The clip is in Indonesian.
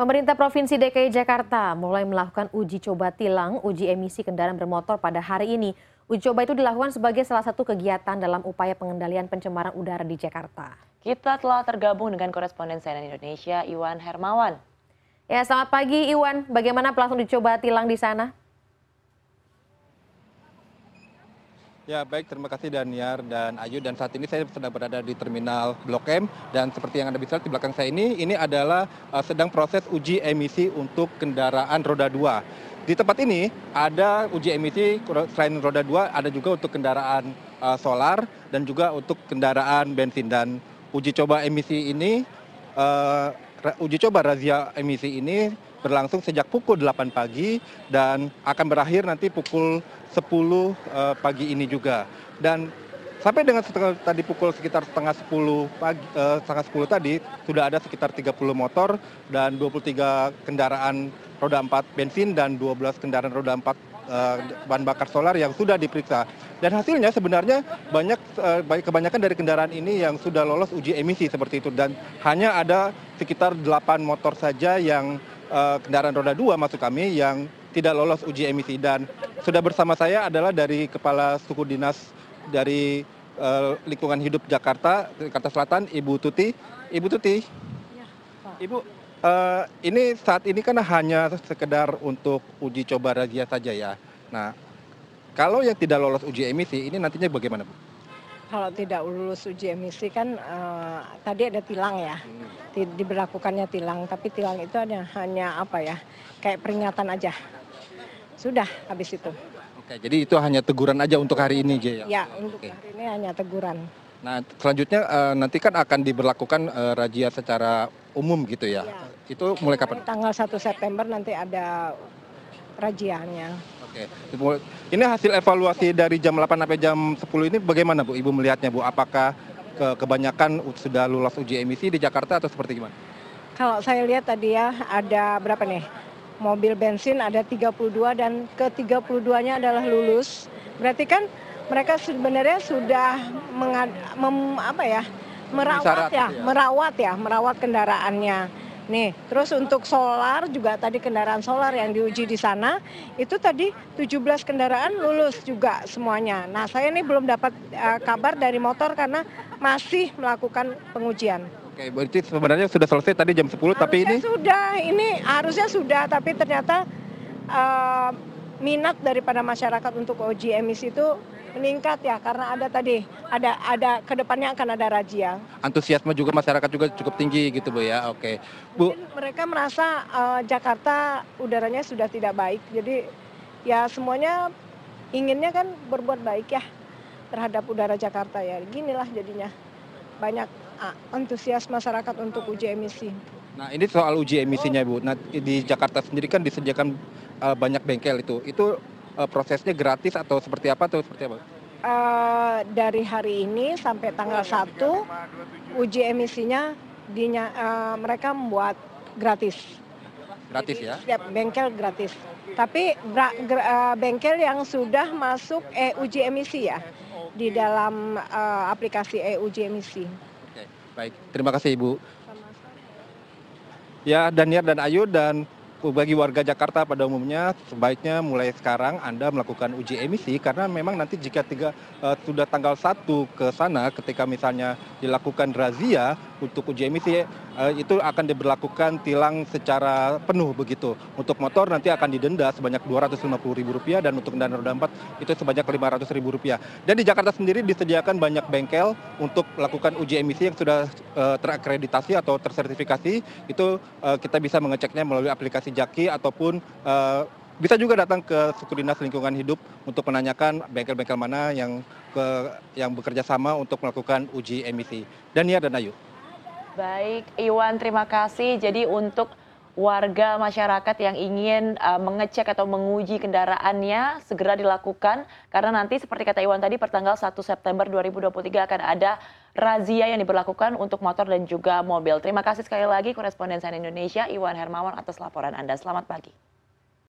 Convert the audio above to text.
Pemerintah Provinsi DKI Jakarta mulai melakukan uji coba tilang uji emisi kendaraan bermotor pada hari ini. Uji coba itu dilakukan sebagai salah satu kegiatan dalam upaya pengendalian pencemaran udara di Jakarta. Kita telah tergabung dengan koresponden CNN Indonesia, Iwan Hermawan. Ya, selamat pagi Iwan. Bagaimana pelaksanaan uji coba tilang di sana? Ya baik, terima kasih Daniar dan Ayu. Dan saat ini saya sedang berada di terminal Blok M. Dan seperti yang Anda bisa lihat di belakang saya ini, ini adalah uh, sedang proses uji emisi untuk kendaraan roda 2. Di tempat ini ada uji emisi selain roda 2, ada juga untuk kendaraan uh, solar dan juga untuk kendaraan bensin. Dan uji coba emisi ini, uh, uji coba razia emisi ini berlangsung sejak pukul 8 pagi dan akan berakhir nanti pukul 10 uh, eh, pagi ini juga. Dan sampai dengan setengah, tadi pukul sekitar setengah 10 pagi uh, setengah 10 tadi sudah ada sekitar 30 motor dan 23 kendaraan roda 4 bensin dan 12 kendaraan roda 4 uh, eh, bahan bakar solar yang sudah diperiksa. Dan hasilnya sebenarnya banyak kebanyakan dari kendaraan ini yang sudah lolos uji emisi seperti itu dan hanya ada sekitar 8 motor saja yang kendaraan roda dua masuk kami yang tidak lolos uji emisi dan sudah bersama saya adalah dari kepala suku dinas dari uh, lingkungan hidup Jakarta Jakarta Selatan Ibu Tuti Ibu Tuti ya, Ibu uh, ini saat ini kan hanya sekedar untuk uji coba razia saja ya nah kalau yang tidak lolos uji emisi ini nantinya bagaimana Bu? kalau tidak lulus uji emisi kan uh, tadi ada tilang ya, hmm. diberlakukannya tilang, tapi tilang itu hanya hanya apa ya, kayak peringatan aja. Sudah habis itu. Oke, jadi itu hanya teguran aja untuk hari ini, Jaya? Ya, untuk Oke. hari ini hanya teguran. Nah, selanjutnya uh, nanti kan akan diberlakukan uh, razia secara umum gitu ya. ya. Itu mulai kapan? Tanggal 1 September nanti ada rajianya. Oke. Ini hasil evaluasi dari jam 8 sampai jam 10 ini bagaimana Bu Ibu melihatnya Bu? Apakah ke kebanyakan sudah lulus uji emisi di Jakarta atau seperti gimana? Kalau saya lihat tadi ya ada berapa nih? Mobil bensin ada 32 dan ke 32-nya adalah lulus. Berarti kan mereka sebenarnya sudah mengad, mem, apa ya? merawat ya, ya, merawat ya, merawat kendaraannya Nih, terus untuk solar juga tadi kendaraan solar yang diuji di sana itu tadi 17 kendaraan lulus juga semuanya. Nah, saya ini belum dapat uh, kabar dari motor karena masih melakukan pengujian. Oke, berarti sebenarnya sudah selesai tadi jam 10 harusnya tapi ini sudah, ini harusnya sudah tapi ternyata uh, minat daripada masyarakat untuk uji emisi itu meningkat ya karena ada tadi ada ada ke depannya akan ada razia. Antusiasme juga masyarakat juga cukup tinggi gitu bu ya. Oke, bu. Mungkin mereka merasa uh, Jakarta udaranya sudah tidak baik, jadi ya semuanya inginnya kan berbuat baik ya terhadap udara Jakarta ya. Ginilah jadinya banyak antusias masyarakat untuk uji emisi. Nah ini soal uji emisinya bu. Nah di Jakarta sendiri kan disediakan uh, banyak bengkel itu. Itu uh, prosesnya gratis atau seperti apa atau seperti apa? Uh, dari hari ini sampai tanggal 1 uji emisinya dinya, uh, mereka membuat gratis. Gratis Jadi, ya? Setiap bengkel gratis. Tapi gra, gra, uh, bengkel yang sudah masuk e uji emisi ya di dalam uh, aplikasi e uji emisi. Baik. Terima kasih Ibu. Ya, Daniar dan Ayu dan bagi warga Jakarta pada umumnya sebaiknya mulai sekarang Anda melakukan uji emisi karena memang nanti jika tiga, uh, sudah tanggal 1 ke sana ketika misalnya dilakukan razia untuk uji emisi uh, itu akan diberlakukan tilang secara penuh begitu. Untuk motor nanti akan didenda sebanyak Rp250.000 dan untuk kendaraan roda 4 itu sebanyak Rp500.000. Dan di Jakarta sendiri disediakan banyak bengkel untuk melakukan uji emisi yang sudah uh, terakreditasi atau tersertifikasi. Itu uh, kita bisa mengeceknya melalui aplikasi Jaki ataupun bisa juga datang ke suku dinas lingkungan hidup untuk menanyakan bengkel-bengkel mana yang ke yang bekerja sama untuk melakukan uji emisi. Dania dan Ayu. Baik, Iwan terima kasih. Jadi untuk warga masyarakat yang ingin uh, mengecek atau menguji kendaraannya segera dilakukan karena nanti seperti kata Iwan tadi pertanggal 1 September 2023 akan ada razia yang diberlakukan untuk motor dan juga mobil. Terima kasih sekali lagi koresponden Indonesia Iwan Hermawan atas laporan Anda. Selamat pagi.